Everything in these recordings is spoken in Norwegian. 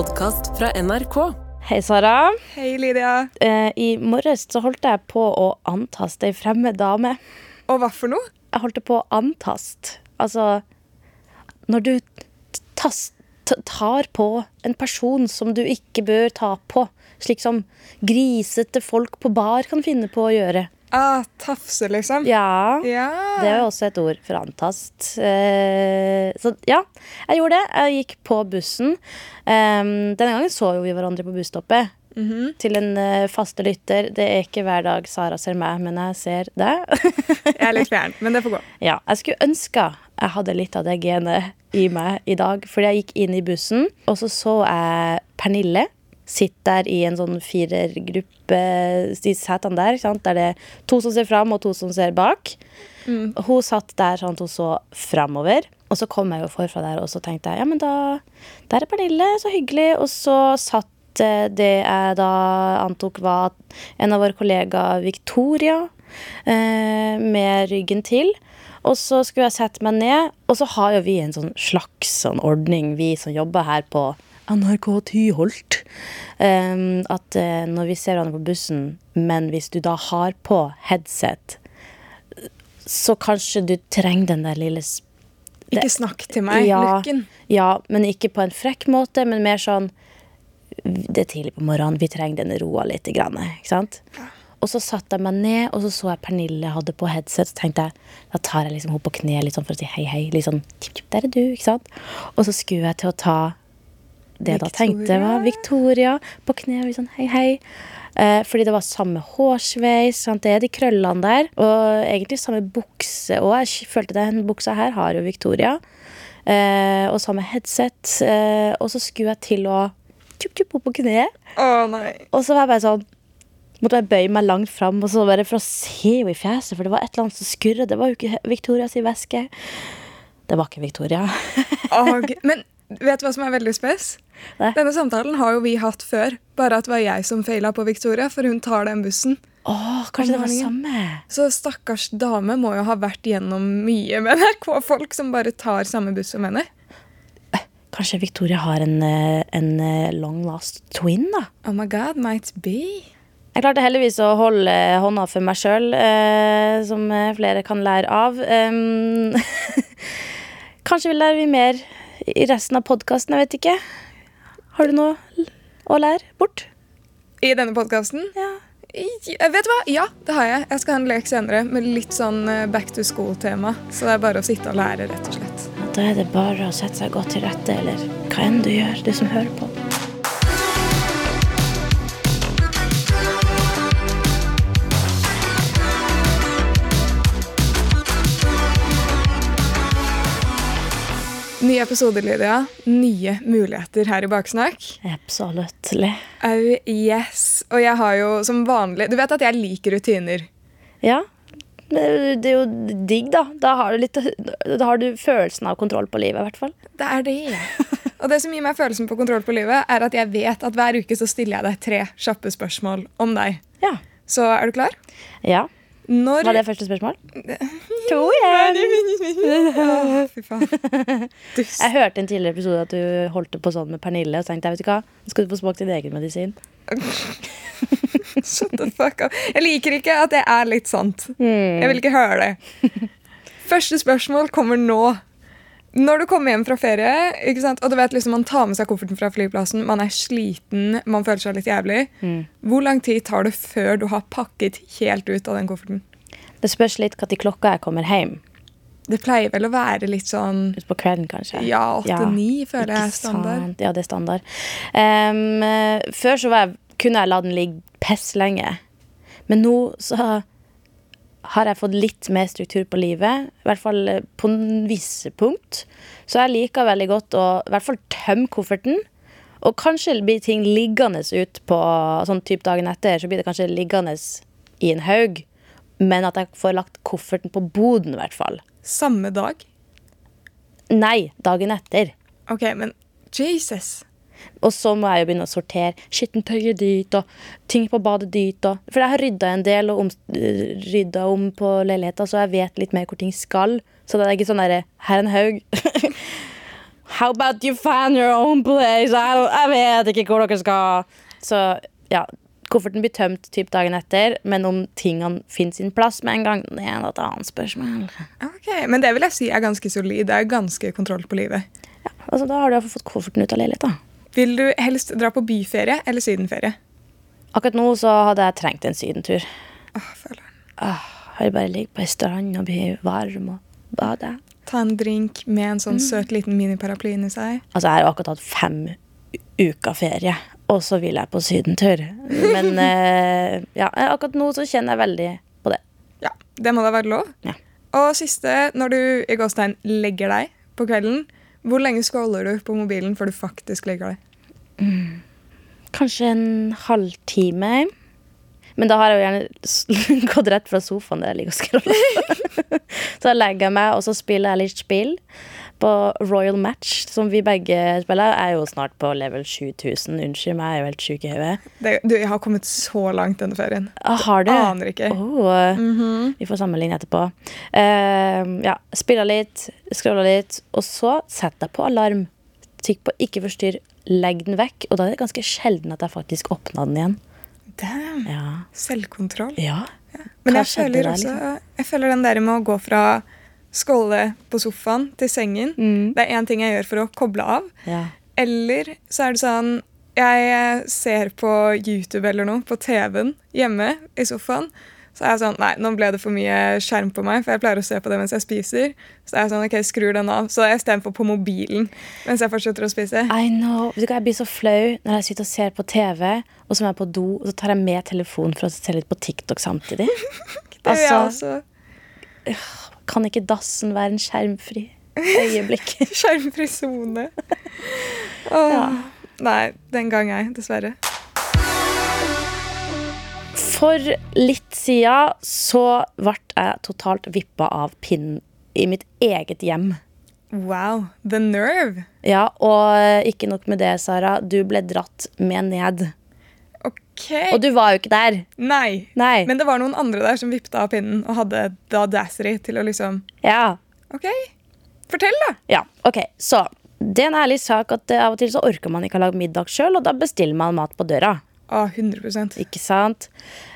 podkast fra NRK. Hei, Sara. Hei, Lydia. Eh, I morges så holdt jeg på å antaste ei fremmed dame. Og hva for noe? Jeg holdt på å antaste. Altså Når du tar på en person som du ikke bør ta på. Slik som grisete folk på bar kan finne på å gjøre. Ah, tafse, liksom? Ja. Ja. Det er jo også et ord for antast. Eh, så ja, jeg gjorde det. Jeg gikk på bussen. Um, denne gangen så jo vi hverandre på busstoppet. Til en eh, faste lytter. Det er ikke hver dag Sara ser meg, men jeg ser deg. Jeg er litt fjern, men det får gå. ja, jeg skulle ønske jeg hadde litt av det genet i meg i dag. Fordi jeg gikk inn i bussen, og så så jeg Pernille sitte der i en sånn firergruppe, de setene der, ikke sant? der det er to som ser fram og to som ser bak. Hun satt der sånn at hun så framover. Og så kom jeg jo forfra der, og så tenkte jeg ja, men da Der er Pernille, så hyggelig. Og så satt eh, det jeg da antok var en av våre kollegaer, Victoria, eh, med ryggen til. Og så skulle jeg sette meg ned, og så har jo vi en sånn slags sånn ordning, vi som jobber her på NRK Tyholt. Um, at uh, når vi ser hverandre på bussen, men hvis du da har på headset, så kanskje du trenger den der lille det, Ikke snakk til meg, ja, Lukken. Ja, men ikke på en frekk måte, men mer sånn Det er tidlig på morgenen, vi trenger den roa litt. Grann, ikke sant? Og så satte jeg meg ned, og så så jeg Pernille hadde på headset. Så tenkte jeg, da tar jeg liksom henne på kne litt sånn for å si hei, hei. Litt sånn, tipp, tipp, der er du, ikke sant? Og så skulle jeg til å ta det jeg da tenkte var Victoria på kne. og sånn hei, hei. Eh, fordi det var samme hårsveis. Sant? Det er de krøllene der. Og egentlig samme bukse. Og jeg følte den buksa her har jo Victoria. Eh, og samme headset. Eh, og så skulle jeg til å tjup, tjup opp på kneet. Oh. Og så var jeg bare sånn Måtte jeg bøye meg langt fram og så bare for å se henne i fjeset, for det var et eller annet som skurret. Det var jo ikke Victorias veske. Det var ikke Victoria. G- men vet du hva som er veldig spes? Nei. Denne samtalen har jo vi hatt før, bare at det var jeg som feila på Victoria, for hun tar den bussen. Åh, kanskje det var samme? Så stakkars dame må jo ha vært gjennom mye med NRK-folk som bare tar samme buss som henne. Kanskje Victoria har en, eh, en eh, long last twin, da? Oh my god, might be. Jeg klarte heldigvis å holde hånda for meg sjøl, eh, som eh, flere kan lære av. Um, kanskje vi lærer vi mer i resten av podkasten, jeg vet ikke. Har du noe å lære bort? I denne podkasten? Ja. Vet du hva? Ja, det har jeg. Jeg skal ha en lek senere med litt sånn eh, back to school-tema. Så det er bare å sitte og lære, rett og slett. Da er det bare å sette seg godt til rette, eller hva enn du gjør, du som hører på. Nye episoder, Lydia. Nye muligheter her i Baksnakk. Absolutt. Oh, yes. Og jeg har jo som vanlig Du vet at jeg liker rutiner. Ja. Det er jo digg, da. Da har, du litt, da har du følelsen av kontroll på livet, i hvert fall. Det er det. Og det som gir meg følelsen på kontroll på livet, er at jeg vet at hver uke så stiller jeg deg tre kjappe spørsmål om deg. Ja. Så er du klar? ja. Når Var det første spørsmål? To igjen! Fy faen. Dust. Jeg hørte i en tidligere episode at du holdt på sånn med Pernille. Og tenkte jeg, vet du hva, nå skal du få smakt din egen medisin. Shut the fuck up. Jeg liker ikke at det er litt sant. Jeg vil ikke høre det. Første spørsmål kommer nå. Når du kommer hjem fra ferie, og du vet liksom man tar med seg kofferten fra flyplassen, man er sliten, man føler seg litt jævlig, hvor lang tid tar det før du har pakket helt ut av den kofferten? Det spørs litt når klokka jeg kommer hjem. Det pleier vel å være litt sånn Utpå kvelden, kanskje. ja, åtte-ni, føler jeg er standard. sant. Ja, det er standard. Eh, før så var jeg, kunne jeg la den ligge piss lenge. Men nå så har jeg fått litt mer struktur på livet. I hvert fall eh, på visse punkt. Så jeg liker veldig godt å i hvert fall tømme kofferten. Og kanskje blir ting liggende ut på sånn type dagen etter. Så blir det kanskje liggende i en haug. Men at jeg får lagt kofferten på boden, i hvert fall. Samme dag? Nei, dagen etter. Ok, men Jesus. Og så må jeg jo begynne å sortere skittentøyet dit, og ting på badet dit. Og, for jeg har rydda en del og om, rydda om på leiligheta, så jeg vet litt mer hvor ting skal. Så det er ikke sånn derre Her er en haug. How about you find your own place? Jeg vet ikke hvor dere skal. Så ja, kofferten blir tømt typ dagen etter, men om tingene finner sin plass med en gang, det er et annet spørsmål. Ok, Men det vil jeg si er ganske solid. Det er ganske kontroll på livet. Ja, altså, da har du iallfall fått kofferten ut av leiligheta. Vil du helst dra på byferie eller sydenferie? Akkurat nå så hadde jeg trengt en sydentur. Åh, føler den. Åh, jeg vil bare ligge på ei strand og bli varm og bade. Ta en drink med en sånn søt liten miniparaply inni seg. Altså, jeg har jo akkurat hatt fem uker ferie, og så vil jeg på sydentur. Men eh, ja, akkurat nå så kjenner jeg veldig på det. Ja, Det må da være lov. Ja. Og siste, når du i gåstegn legger deg på kvelden, hvor lenge scroller du på mobilen før du faktisk legger deg? Kanskje en halvtime. Men da har jeg jo gjerne gått rett fra sofaen der jeg ligger og scroller. så legger jeg meg, og så spiller jeg litt spill. På Royal Match, som vi begge spiller, jeg er jo snart på level 7000. Unnskyld meg, jeg er jo helt sjuk i hodet. Du, jeg har kommet så langt denne ferien. Ah, Har du? Aner ikke. Oh, mm -hmm. Vi får sammenligne etterpå. Uh, ja, Spiller litt, scroller litt, og så setter jeg på alarm. Trykk på 'ikke forstyrr', legg den vekk. Og da er det ganske sjelden at jeg faktisk åpner den igjen. Damn. Ja. Selvkontroll. ja. Men jeg føler der, også? Jeg føler den der med å gå fra skåle på sofaen til sengen. Mm. Det er én ting jeg gjør for å koble av. ja. Eller så er det sånn Jeg ser på YouTube eller noe på TV-en hjemme i sofaen. Så er jeg sånn Nei, nå ble det for mye skjerm på meg, for jeg pleier å se på det mens jeg spiser. Så er jeg sånn, ok, skrur den av. Så jeg istedenfor på mobilen mens jeg fortsetter å spise. I know. Vet du hva, Jeg blir så flau når jeg sitter og ser på TV, og så er jeg på do, og så tar jeg med telefonen for å se litt på TikTok samtidig. Det gjør jeg altså, også. kan ikke dassen være en skjermfri øyeblikk? Skjermfri sone. Oh, Ja. Nei, den gang ei, dessverre. For litt siden så ble jeg totalt vippa av pinnen i mitt eget hjem. Wow. The nerve. Ja, og ikke nok med det, Sara. Du ble dratt med ned. Ok. Og du var jo ikke der. Nei. Nei. Men det var noen andre der som vippet av pinnen og hadde the audacity til å liksom Ja. OK, fortell, da. ja. Ok, så det er en ærlig sak at eh, av og til så orker man ikke å lage middag sjøl, og da bestiller man mat på døra. Å, 100 Ikke sant?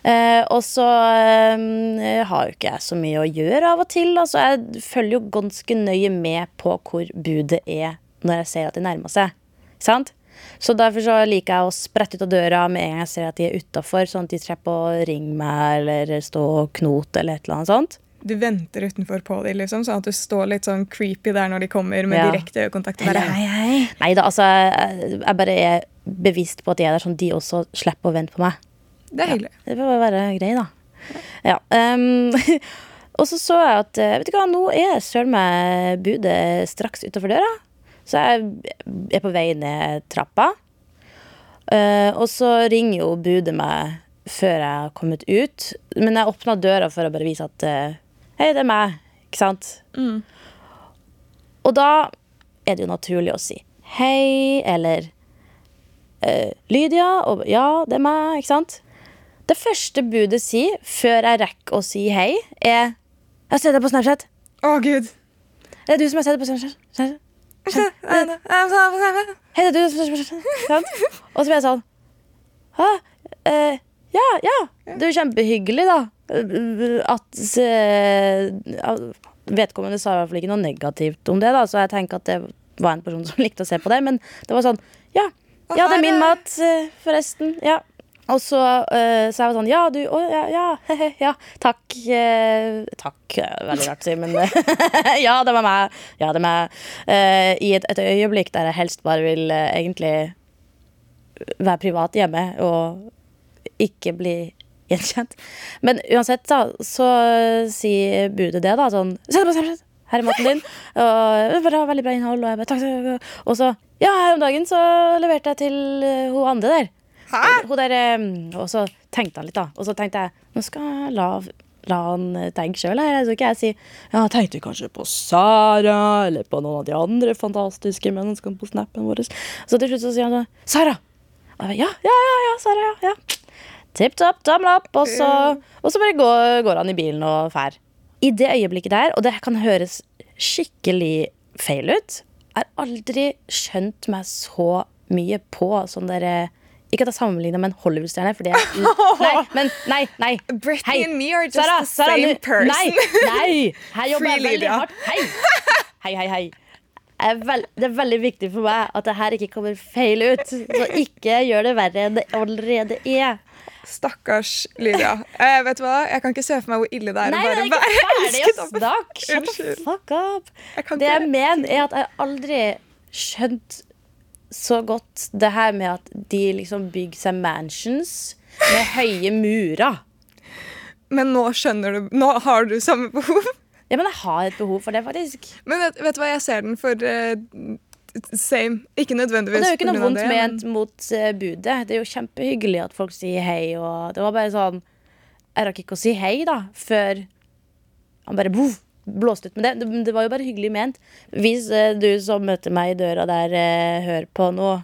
Eh, og så eh, har jo ikke jeg så mye å gjøre av og til. Altså, jeg følger jo ganske nøye med på hvor budet er når jeg ser at de nærmer seg. Sant? Så derfor så liker jeg å sprette ut av døra med en gang jeg ser at de er utafor, sånn at de slipper å ringe meg eller stå og knote eller et eller annet sånt. Du venter utenfor på dem, liksom, sånn at du står litt sånn creepy der når de kommer med Ja. direkte øyekontakt. Bare, hei, hei. Nei da, altså, jeg, jeg bare er bevisst på at de er der, sånn at de også slipper å vente på meg. Det er hyggelig. Det får være grei, da. Ja. Um, og så så jeg at eh, Vet du hva, nå er søren meg budet straks utafor døra. Så jeg er på vei ned trappa. Uh, og så ringer jo budet meg før jeg har kommet ut. Men jeg åpna døra for å bare vise at eh, Hei, det er meg. Ikke sant? Mm. Og da er det jo naturlig å si hei, eller uh, Lydia, og ja, det er meg, ikke sant? Det første budet sier, før jeg rekker å si hei, er Jeg har sett deg på Snapchat. Å, gud. Det er du som har sett deg på Snapchat. Snapchat. Hei, det er du som har sett på Snapchat. Og så blir jeg sånn Hæ? Eh, ja, ja. Det er jo kjempehyggelig, da. At eh, Vedkommende sa i hvert fall ikke noe negativt om det, da, så jeg tenker at det var en person som likte å se på det. Men det var sånn Ja, ja det er min mat, eh, forresten. Ja. Og så, eh, så jeg var sånn Ja, du Å, ja, ja, He, ja. Takk. eh, takk. Veldig rart å si, men Ja, det var meg. Ja, det var meg. Eh, I et, et øyeblikk der jeg helst bare vil egentlig være privat hjemme og ikke bli gjenkjent. Men uansett, da, så sier budet det, da. Sånn! Her er maten din. Og bra, veldig bra innhold. Og jeg bare, takk, takk. Og så, ja, her om dagen så leverte jeg til uh, hun andre der. Hun der um, og så tenkte han litt, da. Og så tenkte jeg nå skal jeg la, la han eh, tenke sjøl her. Så ikke jeg si ja, tenkte kanskje på Sara eller på noen av de andre fantastiske menneskene på snappen vår. Så til slutt så sier han sånn Sara! Og jeg, ja, ja, ja, ja, Sara, ja. ja. Tipp topp, tommel opp. Og så, og så bare går, går han i bilen og fær. I det øyeblikket der, og det kan høres skikkelig feil ut, har aldri skjønt meg så mye på sånn derre Ikke at jeg sammenligner med en Hollywood-stjerne, for det er Nei, men nei, nei. Britney and me are just Sarah, the Sara, same nu- person. Nei, nei. Her jobber jeg veldig hardt. Hei. Hei, hei, hei. Er det er veldig viktig for meg at det her ikke kommer feil ut. Så ikke gjør det verre enn det allerede er. Stakkars Lydia. Eh, vet du hva? Jeg kan ikke se for meg hvor ille det er Nei, å bare være elsket å oppe. snakke. Shut the Unnskyld. fuck up. Jeg Det jeg mener, er at jeg aldri skjønt så godt det her med at de liksom bygger seg mansions med høye murer. Men nå skjønner du Nå har du samme behov. Ja, men jeg har et behov for det, faktisk. Men vet, vet du hva, jeg ser den for eh, same. Ikke Og nødvendigvis det er jo ikke noe vondt det, men- ment mot uh, budet. Det er jo kjempehyggelig at folk sier hei, og det var bare sånn Jeg rakk ikke å si hei, da, før han bare boff, blåste ut. Men det, det, det var jo bare hyggelig ment. Hvis uh, du som møter meg i døra der, uh, hører på nå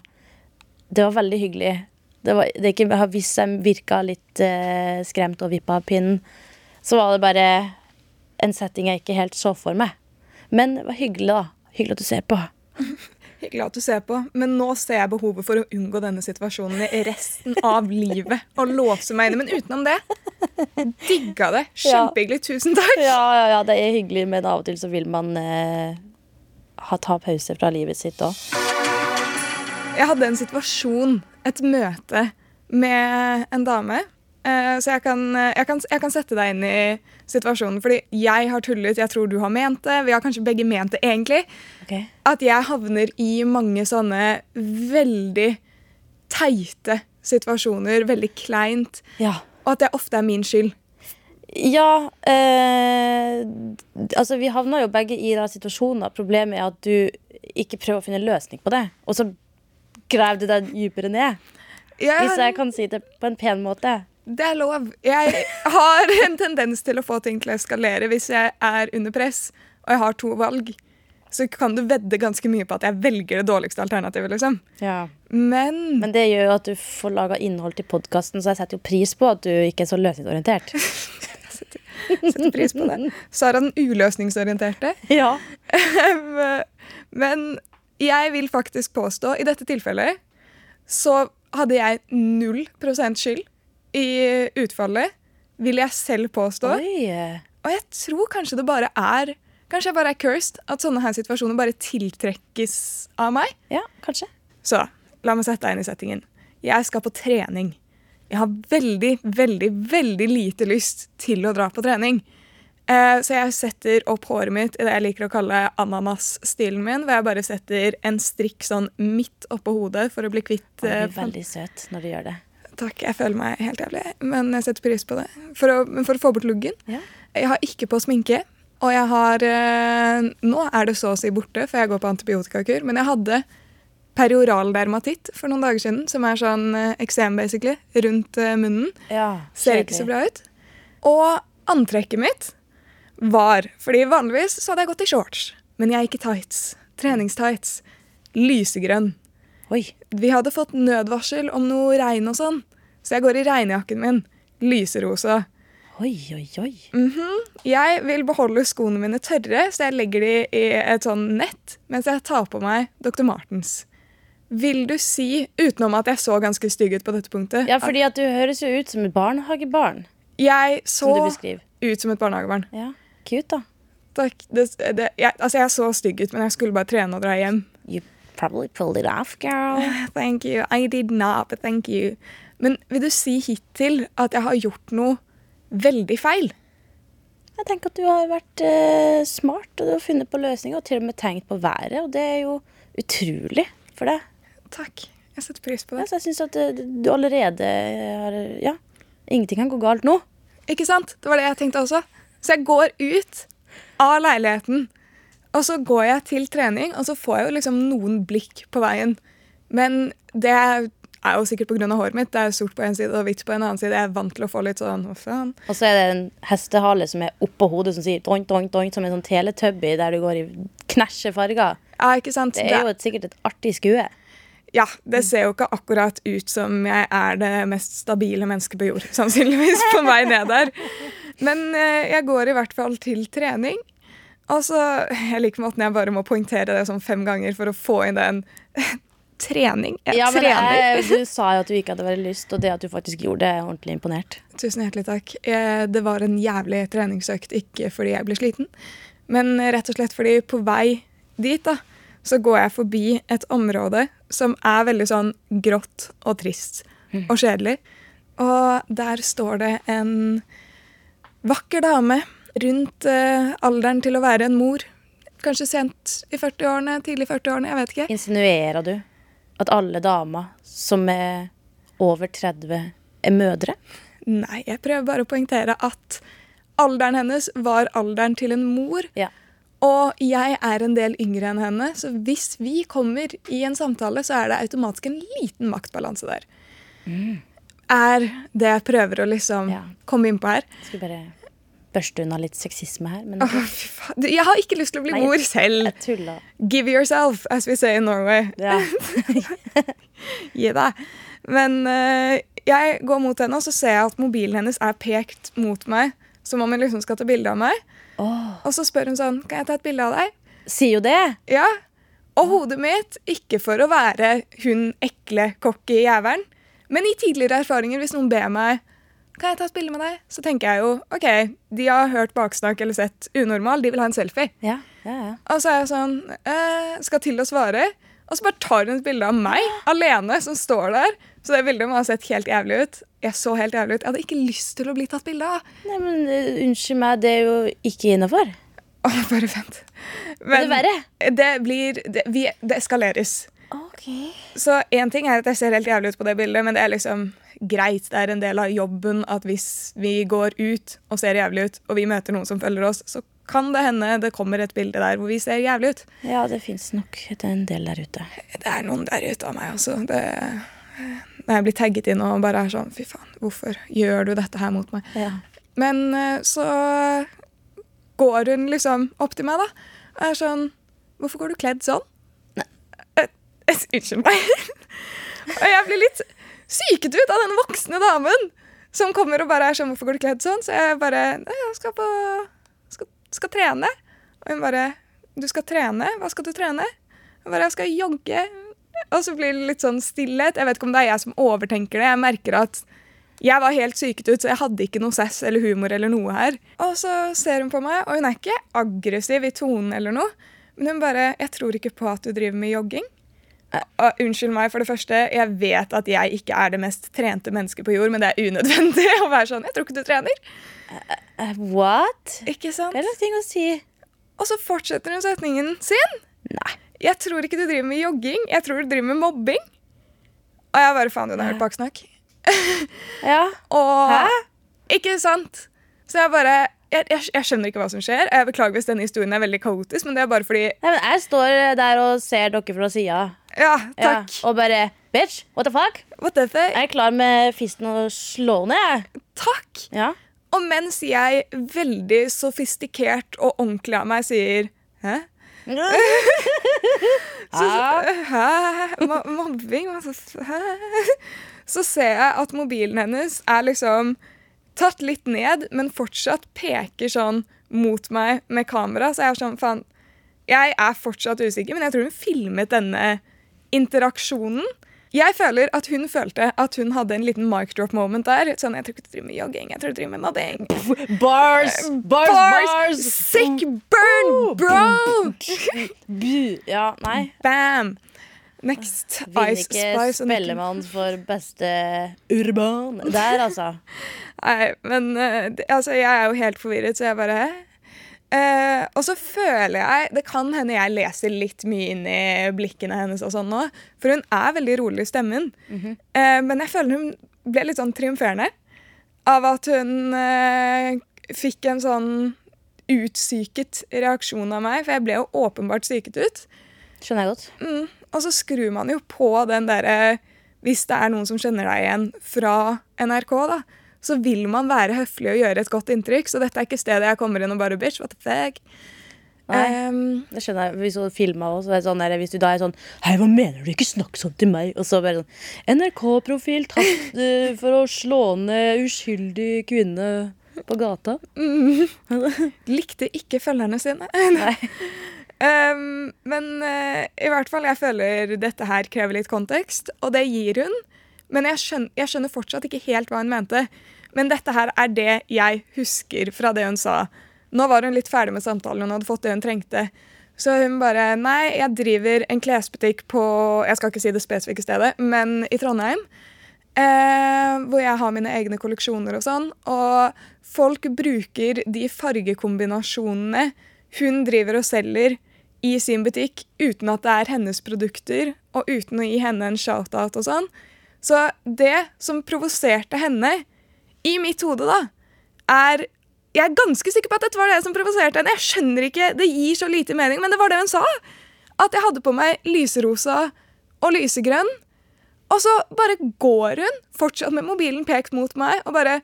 Det var veldig hyggelig. Det var, det ikke, hvis jeg virka litt skremt og vippa av pinnen, så var det bare en setting jeg ikke helt så for meg. Men det var hyggelig, da. Hyggelig at du ser på. Hyggelig at du ser på, men nå ser jeg behovet for å unngå denne situasjonen i resten av livet. Og låse meg inne. Men utenom det, digga det. Kjempehyggelig. Tusen takk. Ja, ja, ja, det er hyggelig, men av og til så vil man eh, ha, ta pause fra livet sitt òg. Jeg hadde en situasjon, et møte, med en dame. Eh, så jeg kan, jeg, kan, jeg kan sette deg inn i situasjonen. Fordi jeg har tullet, jeg tror du har ment det. Vi har kanskje begge ment det egentlig. At jeg havner i mange sånne veldig teite situasjoner. Veldig kleint. Ja. Og at det ofte er min skyld. Ja, eh, altså vi havna jo begge i den situasjonen. Problemet er at du ikke prøver å finne løsning på det. Og så graver du deg dypere ned. Hvis jeg kan si det på en pen måte. Det er lov. Jeg har en tendens til å få ting til å eskalere hvis jeg er under press og jeg har to valg. Så kan du vedde ganske mye på at jeg velger det dårligste alternativet. liksom. Men, Men det gjør jo at du får laga innhold til podkasten, så jeg setter jo pris på at du ikke er så løsningsorientert. setter pris på det. Sara den uløsningsorienterte. Ja. Men jeg vil faktisk påstå, i dette tilfellet, så hadde jeg null prosent skyld i utfallet. Vil jeg selv påstå. Oi. Og jeg tror kanskje det bare er Kanskje jeg bare er cursed. At sånne her situasjoner bare tiltrekkes av meg. Ja, kanskje. Så la meg sette deg inn i settingen. Jeg skal på trening. Jeg har veldig, veldig, veldig lite lyst til å dra på trening. Eh, så jeg setter opp håret mitt i det jeg liker å kalle ananas-stilen min. Hvor jeg bare setter en strikk sånn midt oppå hodet for å bli kvitt Du eh, blir veldig søt når du gjør det. Takk, jeg føler meg helt jævlig, men jeg setter pris på det. For å, for å få bort luggen. Ja. Jeg har ikke på sminke, og jeg har eh, Nå er det så å si borte, for jeg går på antibiotikakur, men jeg hadde perioral dermatitt for noen dager siden, som er sånn eh, eksem, basically, rundt eh, munnen. Ja, Ser ikke så bra ut. Og antrekket mitt var Fordi vanligvis så hadde jeg gått i shorts, men jeg gikk i tights. Treningstights. Lysegrønn. Oi. Vi hadde fått nødvarsel om noe regn og sånn, så jeg går i regnjakken min. Lyserosa. Oi, oi, oi. Jeg vil beholde skoene mine tørre, så jeg legger de i et sånn nett mens jeg tar på meg Dr. Martens. Vil du si, utenom at jeg så ganske stygg ut på dette punktet Ja, fordi at du høres jo ut som et barnehagebarn. Jeg så Som ut som et barnehagebarn. Ja, Cute, da. Takk. Det, det, jeg, altså, jeg så stygg ut, men jeg skulle bare trene og dra hjem. You probably pulled it off, girl. Thank you. I did not, but thank you. Men vil du si hittil at jeg har gjort noe veldig feil? Jeg tenker at du har vært eh, smart, og du har funnet på løsninger, og til og med tenkt på været, og det er jo utrolig for deg. Takk. Jeg setter pris på Ja, det. så jeg syns at eh, du allerede har Ja, ingenting kan gå galt nå. Ikke sant? Det var det jeg tenkte også. Så jeg går ut av leiligheten, og så går jeg til trening, og så får jeg jo liksom noen blikk på veien. Men det er jo sikkert pga. håret mitt. Det er sort på en side og hvitt på en annen side. Jeg er vant til å få litt sånn Hva faen? Og så er det en hestehale som er oppå hodet, som sier doink, doink, doink, som en sånn teletubby der du går i knæsjefarger. Ja, ikke sant? Det er jo et, sikkert et artig skue. Ja, det ser jo ikke akkurat ut som jeg er det mest stabile mennesket på jord, sannsynligvis, på vei ned der. Men eh, jeg går i hvert fall til trening. Altså, så, Jeg liker måten jeg bare må poengtere det sånn fem ganger for å få inn den trening. Jeg Ja, trener. jeg, du sa jo at du ikke hadde veldig lyst, og det at du faktisk gjorde det, er ordentlig imponert. Tusen hjertelig takk. Eh, Det var en jævlig treningsøkt, ikke fordi jeg ble sliten, men rett og slett fordi på vei dit da, så går jeg forbi et område som er veldig sånn grått og trist og kjedelig. Og der står det en vakker dame rundt eh, alderen til å være en mor. Kanskje sent i 40-årene, tidlig i 40-årene, jeg vet ikke. Insinuerer du at alle damer som er over 30, er mødre? Nei, jeg prøver bare å poengtere at alderen hennes var alderen til en mor. Ja. Og jeg er en del yngre enn henne, så hvis vi kommer i en samtale, så er det automatisk en liten maktbalanse der. Er det jeg prøver å liksom Ja. komme inn på her. Skal bare børste unna litt sexisme her, men fy faen. Jeg har ikke lyst til å bli Nei. mor selv. Give yourself, as we say in Norway. Ja. Gi deg. Men uh, jeg går mot henne, og så ser jeg at mobilen hennes er pekt mot meg. Som om hun liksom skal ta bilde av meg. Oh. Og så spør hun sånn Kan jeg ta et bilde av deg? sier jo det! Ja. Og hodet mitt, ikke for å være hun ekle, cocky jævelen, men i tidligere erfaringer, hvis noen ber meg kan jeg ta et bilde med deg, så tenker jeg jo OK, de har hørt baksnakk eller sett unormal, de vil ha en selfie. Ja, ja, ja. Og så er jeg sånn eh, Skal til å svare. Og så bare tar hun et bilde av meg alene som står der. Så det bildet må ha sett helt jævlig ut. Jeg så helt jævlig ut. Jeg hadde ikke lyst til å bli tatt bilde av. Nei, men uh, unnskyld meg, det er jo ikke innafor. Bare vent. Men det? Det blir Det, vi, det eskaleres. Ok. Så én ting er at jeg ser helt jævlig ut på det bildet, men det er liksom greit. Det er en del av jobben at hvis vi går ut og ser jævlig ut, og vi møter noen som følger oss, så kan det hende det kommer et bilde der hvor vi ser jævlig ut. Ja, det fins nok en del der ute. Det er noen der ute av meg også. Det, når jeg blir tagget inn og bare er sånn Fy faen, hvorfor gjør du dette her mot meg? Ja. Men eh, så går hun liksom opp til meg, da. Og er sånn Hvorfor går du kledd sånn? Unnskyld meg. og jeg blir litt syket ut av den voksne damen som kommer og bare er sånn Hvorfor går du kledd sånn? Så jeg bare Jeg skal på skal, skal trene. Og hun bare Du skal trene? Hva skal du trene? Jeg bare Jeg skal jogge. Og så blir det litt sånn stillhet. Jeg vet ikke om det er jeg som overtenker det. Jeg merker at jeg var helt syket ut, så jeg hadde ikke noe sess eller humor eller noe her. Og så ser hun på meg, og hun er ikke aggressiv i tonen eller noe, men hun bare 'Jeg tror ikke på at du driver med jogging'. Og, unnskyld meg, for det første, jeg vet at jeg ikke er det mest trente mennesket på jord, men det er unødvendig å være sånn 'Jeg tror ikke du trener'. Uh, what? Ikke sant? Det er noe ting å si. Og så fortsetter hun setningen sin. Nei. Jeg tror ikke du driver med jogging, jeg tror du driver med mobbing. Og jeg bare faen, hun har hørt baksnakk. Ja. Og Hæ? Ikke sant? Så jeg bare jeg, jeg, jeg skjønner ikke hva som skjer. Jeg beklager hvis denne historien er veldig kaotisk, men det er bare fordi Nei, men jeg står der og ser dere fra sida. Ja, Ja, takk. og bare Bitch, what the fuck? What the fuck? Jeg er klar med fisten og slå ned. Takk. Ja. Og mens jeg veldig sofistikert og ordentlig av meg sier Hæ? Så, Hæ? Mo- Mobbing? Hæ? Så ser jeg at mobilen hennes er liksom tatt litt ned, men fortsatt peker sånn mot meg med kamera. Så jeg er sånn, faen Jeg er fortsatt usikker, men jeg tror hun filmet denne interaksjonen. Jeg føler at hun følte at hun hadde en liten mic drop moment der. Sånn, jeg tror ikke du driver med jogging, jeg tror du driver med mobbing. Bars! Bars! Bars! Sick burn, bro! Bu. Ja, nei. Bam! Next. Vinner Ice ikke Spice. Spellemann for beste urban. Der, altså. Nei, men eh, altså, jeg er jo helt forvirret, så jeg bare Eh, og så føler jeg Det kan hende jeg leser litt mye inn i blikkene hennes, og sånn nå, for hun er veldig rolig i stemmen. Eh, men jeg føler hun ble litt sånn triumferende av at hun uh, fikk en sånn utsyket reaksjon av meg, for jeg ble jo åpenbart syket ut. Skjønner jeg godt. Mm. Og så skrur man jo på den derre Hvis det er noen som kjenner deg igjen fra NRK, da, så vil man være høflig og gjøre et godt inntrykk. Så dette er ikke stedet jeg kommer inn og bare bitch, what the fuck. Ehm, Det skjønner jeg. Hvis du filma også, så er det sånn der, hvis du da er sånn Hei, hva mener du? Ikke snakk sånn til meg. Og så bare sånn NRK-profil tatt uh, for å slå ned uskyldig kvinne. på gata. Likte ikke følgerne sine. Nei. Um, men uh, i hvert fall, jeg føler dette her krever litt kontekst, og det gir hun. Men jeg skjønner, jeg skjønner fortsatt ikke helt hva hun mente. Men dette her er det jeg husker fra det hun sa. Nå var hun litt ferdig med samtalen, hun hadde fått det hun trengte. Så hun bare Nei, jeg driver en klesbutikk på Jeg skal ikke si det spesifikke stedet, men i Trondheim. Eh, hvor jeg har mine egne kolleksjoner og sånn. Og folk bruker de fargekombinasjonene hun driver og selger i sin butikk uten at det er hennes produkter, og uten å gi henne en shout-out og sånn. Så det som provoserte henne, i mitt hode, da, er Jeg er ganske sikker på at dette var det som provoserte henne. Jeg skjønner ikke, Det gir så lite mening, men det var det hun sa. At jeg hadde på meg lyserosa og lysegrønn. Og så bare går hun, fortsatt med mobilen pekt mot meg, og bare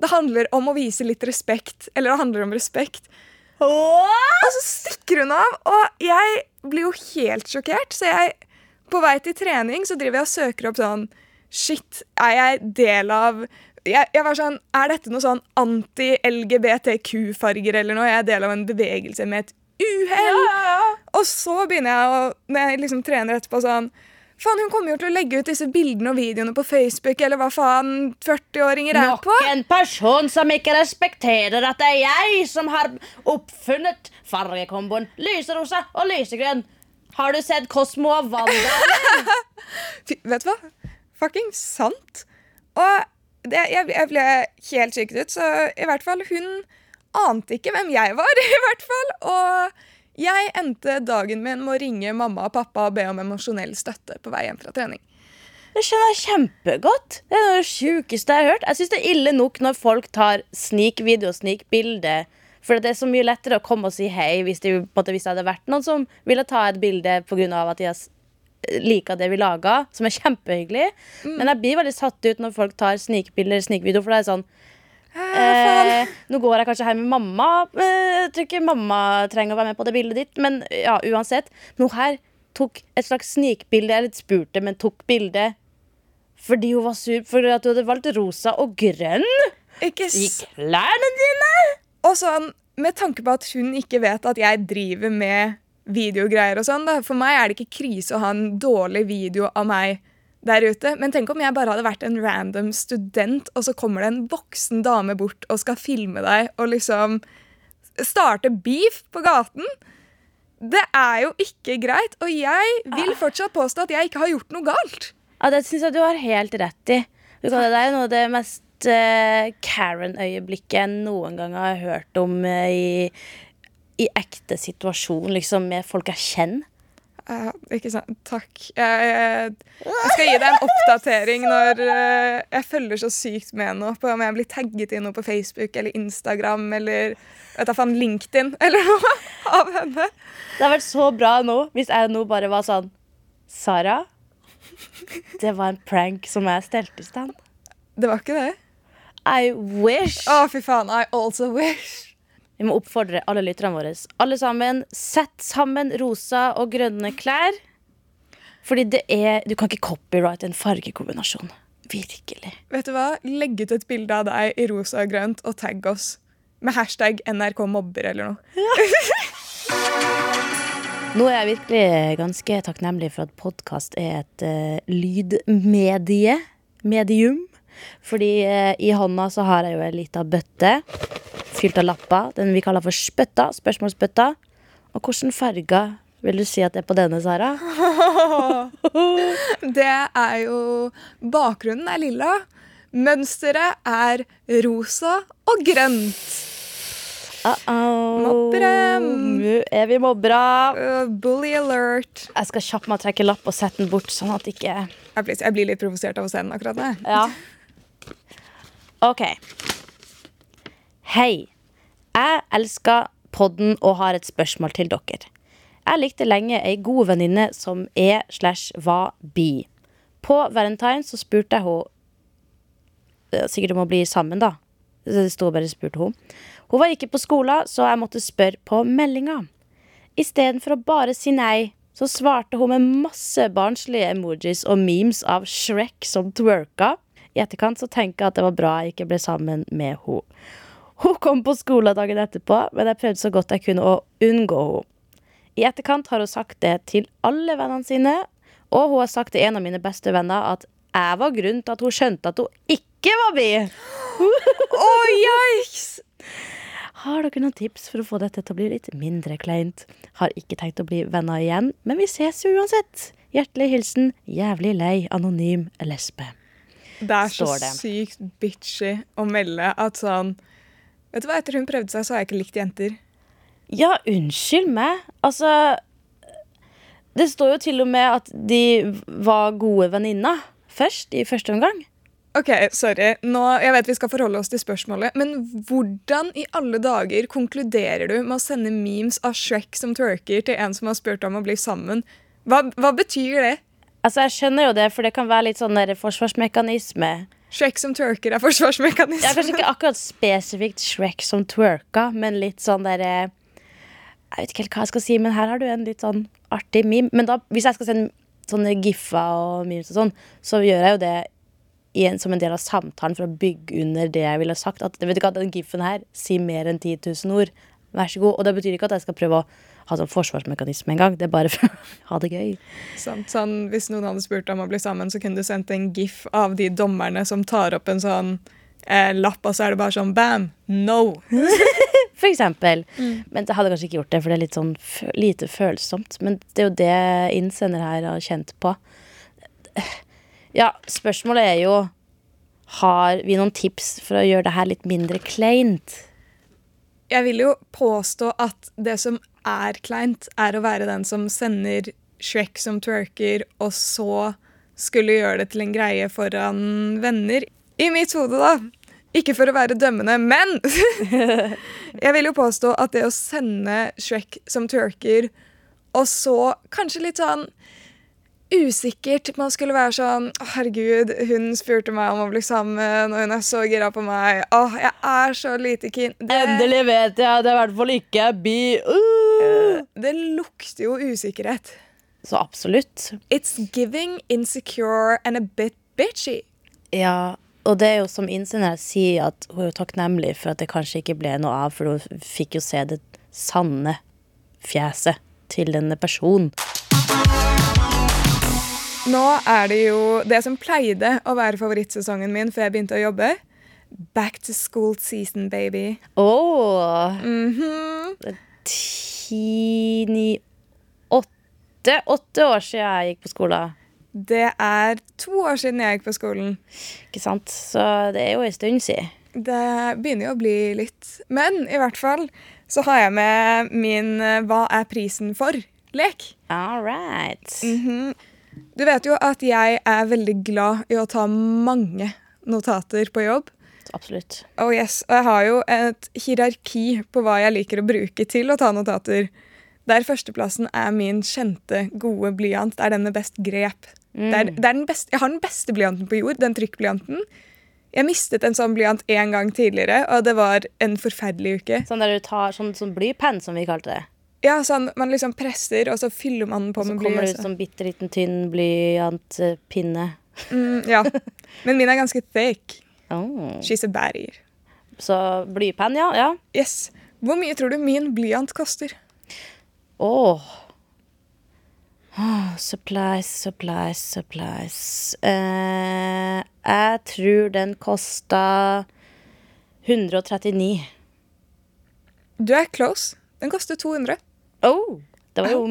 Det handler om å vise litt respekt. Eller det handler om respekt. Og så stikker hun av, og jeg blir jo helt sjokkert. Så jeg, på vei til trening, så driver jeg og søker opp sånn Shit, er jeg del av jeg, jeg var sånn, Er dette noe sånn anti-LGBTQ-farger eller noe? Jeg er del av en bevegelse med et uhell. Og så begynner jeg å Når jeg liksom trener etterpå sånn Faen, Hun kommer jo til å legge ut disse bildene og videoene på Facebook, eller hva faen 40-åringer er på. Nok en person som ikke respekterer at det er jeg som har oppfunnet fargekomboen lyserosa og lysegrønn. Har du sett Kosmo og Wanda? Vet du hva? Fucking sant. Og det, jeg, jeg ble helt sykt ut, så i hvert fall hun ante ikke hvem jeg var, i hvert fall. Og jeg endte dagen min med å ringe mamma og pappa og be om emosjonell støtte på vei hjem fra trening. Det skjønner jeg kjempegodt. Det er noe av det sjukeste jeg har hørt. Jeg syns det er ille nok når folk tar snikvideo og snikbilde. For det er så mye lettere å komme og si hei hvis det, hvis det hadde vært noen som ville ta et bilde pga. at de har liker det vi laga, som er kjempehyggelig. Mm. Men jeg blir veldig satt ut når folk tar snikbilder snikvideo, for det er sånn Eh, nå går jeg kanskje her med mamma. Eh, jeg tror ikke mamma trenger å være med på det bildet ditt, men ja, uansett. Nå her tok et slags snikbilde. Jeg litt spurte, men tok bilde fordi hun var sur for at hun hadde valgt rosa og grønn Ikke i klærne dine. Og sånn, med tanke på at hun ikke vet at jeg driver med videogreier og sånn, da. For meg er det ikke krise å ha en dårlig video av meg der ute. Men tenk om jeg bare hadde vært en random student, og så kommer det en voksen dame bort og skal filme deg og liksom starte beef på gaten. Det er jo ikke greit, og jeg vil fortsatt påstå at jeg ikke har gjort noe galt. Ja, Det syns jeg du har helt rett i. Det er noe av det mest uh, Karen-øyeblikket jeg noen gang har hørt om uh, i, i ekte situasjon, liksom med folk jeg kjenner. Uh, ikke sant. Takk. Jeg, jeg, jeg, skal gi deg en oppdatering når uh, jeg følger så sykt med nå på om jeg blir tagget i noe på Facebook eller Instagram eller vet jeg, faen, LinkedIn eller noe av henne. Det har vært så bra nå hvis jeg nå bare var sånn Sara, det var en prank som jeg stelte i stand. Det var ikke det? I wish. Å, fy faen. I also wish. Vi må oppfordre alle lytterne våre. Alle sammen, sett sammen rosa og grønne klær. Fordi det er Du kan ikke copyright en fargekombinasjon. Virkelig. Vet du hva? Legg ut et bilde av deg i rosa og grønt og tagg oss. Med hashtag NRK mobber eller noe. Ja. Nå er jeg virkelig ganske takknemlig for at podkast er et uh, lydmedie. Medium. Fordi eh, i hånda så har jeg jo ei lita bøtte fylt av lapper. Den vi kaller for spøtta. Spørsmålsbøtta. Og hvordan farger vil du si at det er på denne, Sara? det er jo Bakgrunnen er lilla. Mønsteret er rosa og grønt. Uh -oh. Mobbere. Nå er vi mobbere. Uh, bully alert. Jeg skal kjappe meg trekke lapp og sette den bort, sånn at ikke Jeg blir, jeg blir litt provosert av å se den akkurat nå. Ja. OK. Hei. Jeg elsker podden og har et spørsmål til dere. Jeg likte lenge ei god venninne som er slash var bi. På Valentine så spurte jeg henne Sikkert om å bli sammen, da. Det sto bare spurte hun. Hun var ikke på skolen, så jeg måtte spørre på meldinga. Istedenfor å bare si nei, så svarte hun med masse barnslige emojis og memes av Shrek som twerka. I etterkant så tenker jeg at det var bra jeg ikke ble sammen med henne. Hun kom på skolen dagen etterpå, men jeg prøvde så godt jeg kunne å unngå henne. I etterkant har hun sagt det til alle vennene sine, og hun har sagt til en av mine beste venner at jeg var grunnen til at hun skjønte at hun ikke var bi. Oh, yikes! Har dere noen tips for å få dette til å bli litt mindre kleint? Har ikke tenkt å bli venner igjen, men vi ses jo uansett. Hjertelig hilsen jævlig lei anonym lesbe. Det er så det. sykt bitchy å melde at sånn Vet du hva, etter hun prøvde seg, så har jeg ikke likt jenter. Ja, unnskyld meg. Altså Det står jo til og med at de var gode venninner først, i første omgang. Ok, sorry. Nå, jeg vet vi skal forholde oss til spørsmålet, men hvordan i alle dager konkluderer du med å sende memes av Shrek som twerker til en som har spurt om å bli sammen? Hva, hva betyr det? Altså, Jeg skjønner jo det, for det kan være litt sånn der forsvarsmekanisme. Shrek som twerker er forsvarsmekanisme. Ja, Kanskje ikke akkurat spesifikt Shrek som twerker, men litt sånn derre Jeg vet ikke helt hva jeg skal si, men her har du en litt sånn artig meme. Men da, hvis jeg skal sende sånne giffer og memes og sånn, så gjør jeg jo det i en, som en del av samtalen for å bygge under det jeg ville sagt. At vet du hva, den giffen her sier mer enn 10 000 ord. Vær så god. Og det betyr ikke at jeg skal prøve å ha sånn forsvarsmekanisme engang. Det er bare for å ha det gøy. Sånn, sånn, hvis noen hadde spurt om å bli sammen, så kunne du sendt en gif av de dommerne som tar opp en sånn eh, lapp, og så er det bare sånn bam! No! For eksempel. Men jeg hadde kanskje ikke gjort det, for det er litt sånn lite følsomt. Men det er jo det innsender her har kjent på. Ja, spørsmålet er jo Har vi noen tips for å gjøre det her litt mindre kleint? Jeg vil jo påstå at det som er kleint, er å være den som sender Shrek som twerker, og så skulle gjøre det til en greie foran venner. I mitt hode, da. Ikke for å være dømmende, men jeg vil jo påstå at det å sende Shrek som twerker, og så kanskje litt sånn usikkert Man skulle være sånn «Å, Herregud, hun spurte meg om å bli sammen, og hun er så gira på meg. Åh, jeg er så lite keen. Det- vet jeg at jeg i hvert fall ikke er bi. Uh! Det lukter jo usikkerhet. Så absolutt. It's giving insecure and a bit bitchy. Ja, og det er jo som innsender sier at hun er jo takknemlig for at det kanskje ikke ble noe av, for hun fikk jo se det sanne fjeset til denne personen. Nå er det jo det som pleide å være favorittsesongen min før jeg begynte å jobbe. Back to school season, baby. Åh, Mhm. ti, ni, åtte Åtte år siden jeg gikk på skolen. Det er to år siden jeg gikk på skolen. Ikke sant? Så det er jo en stund siden. Det begynner jo å bli litt. Men i hvert fall så har jeg med min eh, Hva er prisen for?-lek. All right. Mhm. Du vet jo at jeg er veldig glad i å ta mange notater på jobb. Absolutt. Oh yes, Og jeg har jo et hierarki på hva jeg liker å bruke til å ta notater. Der førsteplassen er min kjente, gode blyant. Det er den med best grep. Det er, det er den beste, jeg har den beste blyanten på jord, den trykkblyanten. Jeg mistet en sånn blyant én gang tidligere, og det var en forferdelig uke. Sånn der du tar sånn, sånn blypenn, som vi kalte det. Ja, sånn, Man liksom presser, og så fyller man den på Så med bly. Så kommer det ut som bitte liten tynn blyantpinne. Mm, ja. Men min er ganske thick. Oh. She's a baddie. Så blypenn, ja. ja. Yes. Hvor mye tror du min blyant koster? Åh. oh, Supplies, supplies, supplies. Eh, jeg tror den kosta 139. Du er close. Den koster 200. Oh, det var jo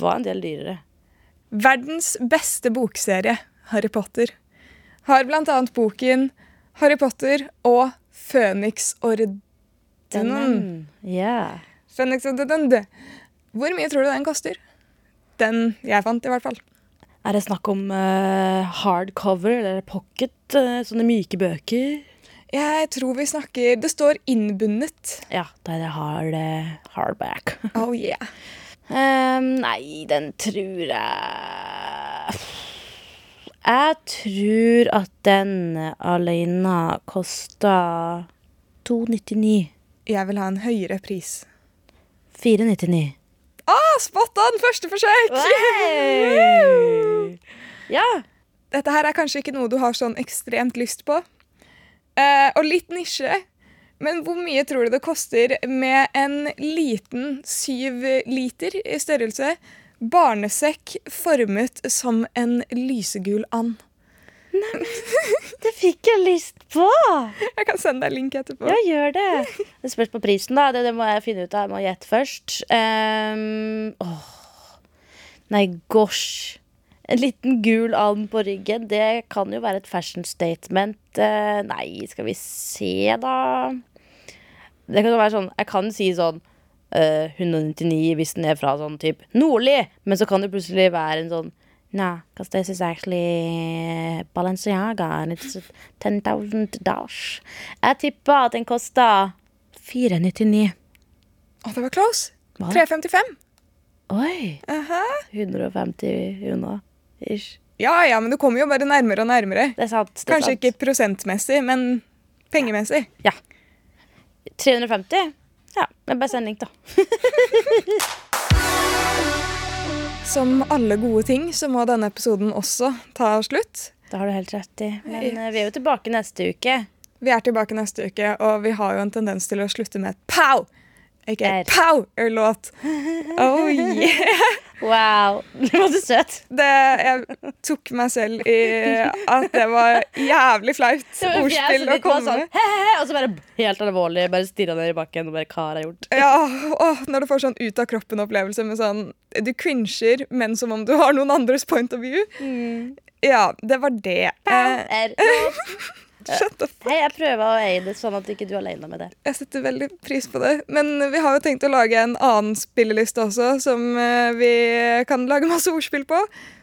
var en del dyrere. Verdens beste bokserie, Harry Potter, har annet boken Harry Potter og Føniksordenen. Den, ja. Føniksorden. Hvor mye tror du den koster? Den jeg fant, i hvert fall. Er det snakk om uh, hardcover eller pocket? Uh, sånne myke bøker? Jeg tror vi snakker Det står innbundet. Ja, det er det hard, hardback. Oh yeah. Um, nei, den tror jeg Jeg tror at den alene kosta 299. Jeg vil ha en høyere pris. 499. Ah, spot on! Første forsøk! Ja. Dette her er kanskje ikke noe du har sånn ekstremt lyst på. Eh, og litt nisje. Men hvor mye tror du det koster med en liten syv liter i størrelse barnesekk formet som en lysegul and? Det fikk jeg lyst på! Jeg kan sende deg link etterpå. Ja, gjør det. Det spørs på prisen, da. Det, det må jeg finne ut av. Jeg må gjette først. Um, åh. Nei, gosh. En liten gul and på ryggen, det kan jo være et fashion statement. Eh, nei, skal vi se, da. Det kan jo være sånn Jeg kan si sånn eh, 199 hvis den er fra sånn type Nordli, men så kan det plutselig være en sånn Nah, because this is actually Balenciaga and it's 10,000 dollars. Jeg tipper at den koster 499. Å, det var close. Hva? 355. Oi! Aha. 150 unna. Ish. Ja, ja, men du kommer jo bare nærmere og nærmere. Det er sant. Det er Kanskje sant. ikke prosentmessig, men pengemessig. Ja. 350? Ja, men bare send link, da. Som alle gode ting så må denne episoden også ta slutt. Det har du helt rett i. Men eh, vi er jo tilbake neste uke. Vi er tilbake neste uke, og vi har jo en tendens til å slutte med et pow! Ikke Er. pow-låt. Oh yeah. Wow! Det var så søt. Det, jeg tok meg selv i at det var jævlig flaut ordspill å komme sånn, med. Og så bare helt alvorlig, bare stirra ned i bakken og bare hva har jeg gjort? Ja, og Når du får sånn ut av kroppen-opplevelse med sånn Du cringer, men som om du har noen andres point of view. Ja, det var det. Pow, Er lov. shut the Hei, jeg prøver å eie det sånn at ikke du er alene med det. Jeg setter veldig pris på det. Men vi har jo tenkt å lage en annen spilleliste også, som eh, vi kan lage masse ordspill på.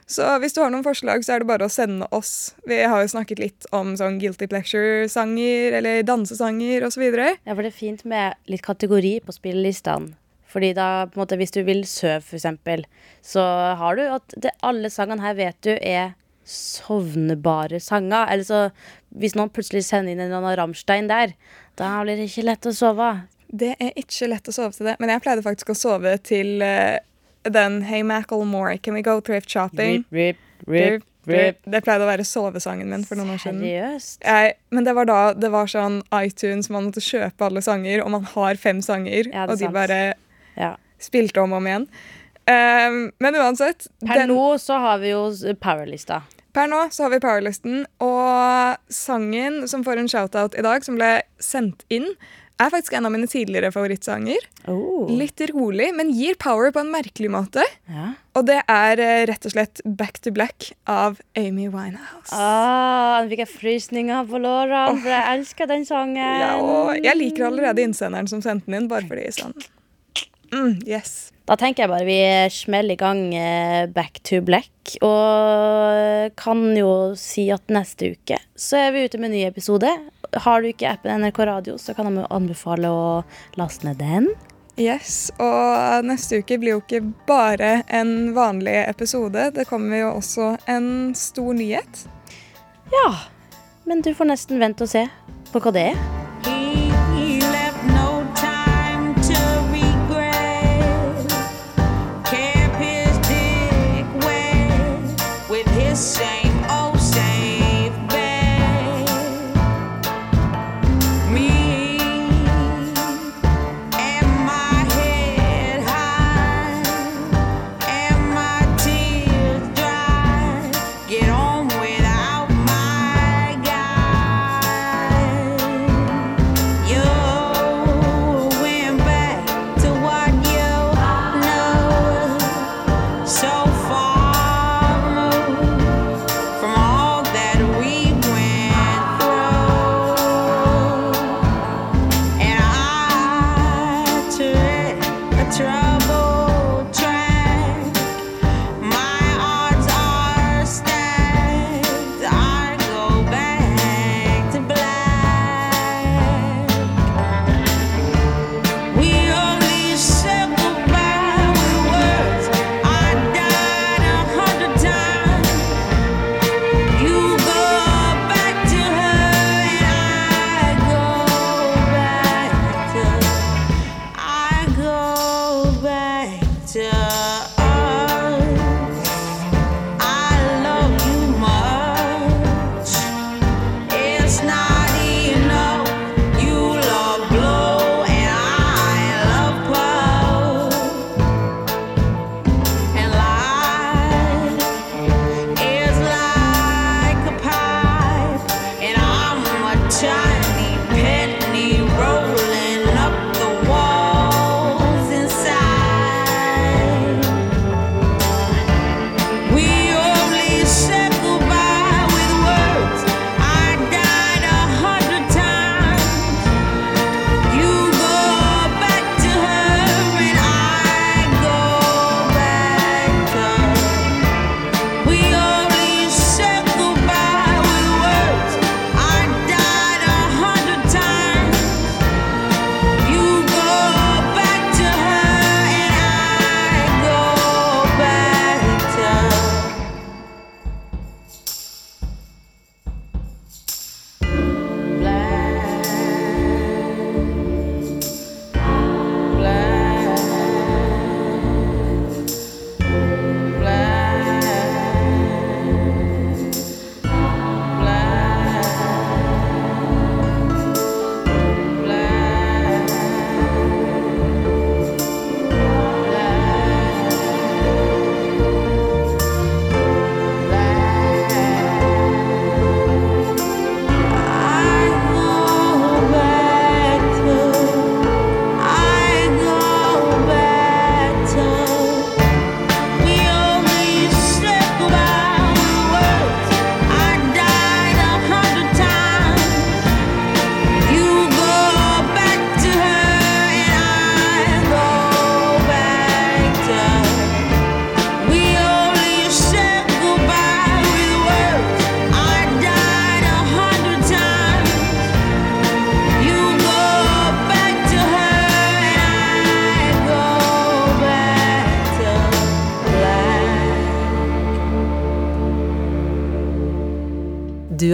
Så hvis du har noen forslag, så er det bare å sende oss. Vi har jo snakket litt om sånn guilty pleasure-sanger eller dansesanger osv. Ja, for det er fint med litt kategori på spillelistene. Fordi da, på en måte, hvis du vil søv, eksempel, så har du at det, alle sangene her vet du er sovnebare sanger. Eller så, hvis noen plutselig sender inn en eller annen Rammstein der, da blir det ikke lett å sove. Det er ikke lett å sove til det, men jeg pleide faktisk å sove til uh, den Hey Macklemore, Can We Go Thrift Shopping? Rip, rip, rip, rip. Det pleide å være sovesangen min for noen år siden. Seriøst? Jeg, men det var da det var sånn iTunes, man måtte kjøpe alle sanger, og man har fem sanger, Ja, og de sant. bare Ja. spilte om og om igjen. Um, men uansett Per den- nå så har vi jo Powerlista. Per nå så har vi Powerlisten, og sangen som får en shoutout i dag, som ble sendt inn, er faktisk en av mine tidligere favorittsanger. Oh. Litt rolig, men gir power på en merkelig måte. Ja. Og det er eh, rett og slett Back to Black av Amy Winehouse. Ah, nå fikk jeg frysninger på lårene, for jeg elsker den sangen. Ja, jeg liker allerede innsenderen som sendte den inn, bare fordi sånn mm, Yes. Da tenker jeg bare vi smeller i gang eh, Back to Black. Og kan jo si at neste uke så er vi ute med en ny episode. Har du ikke appen NRK Radio, så kan jeg anbefale å laste ned den. Yes, Og neste uke blir jo ikke bare en vanlig episode. Det kommer jo også en stor nyhet. Ja, men du får nesten vente og se på hva det er. say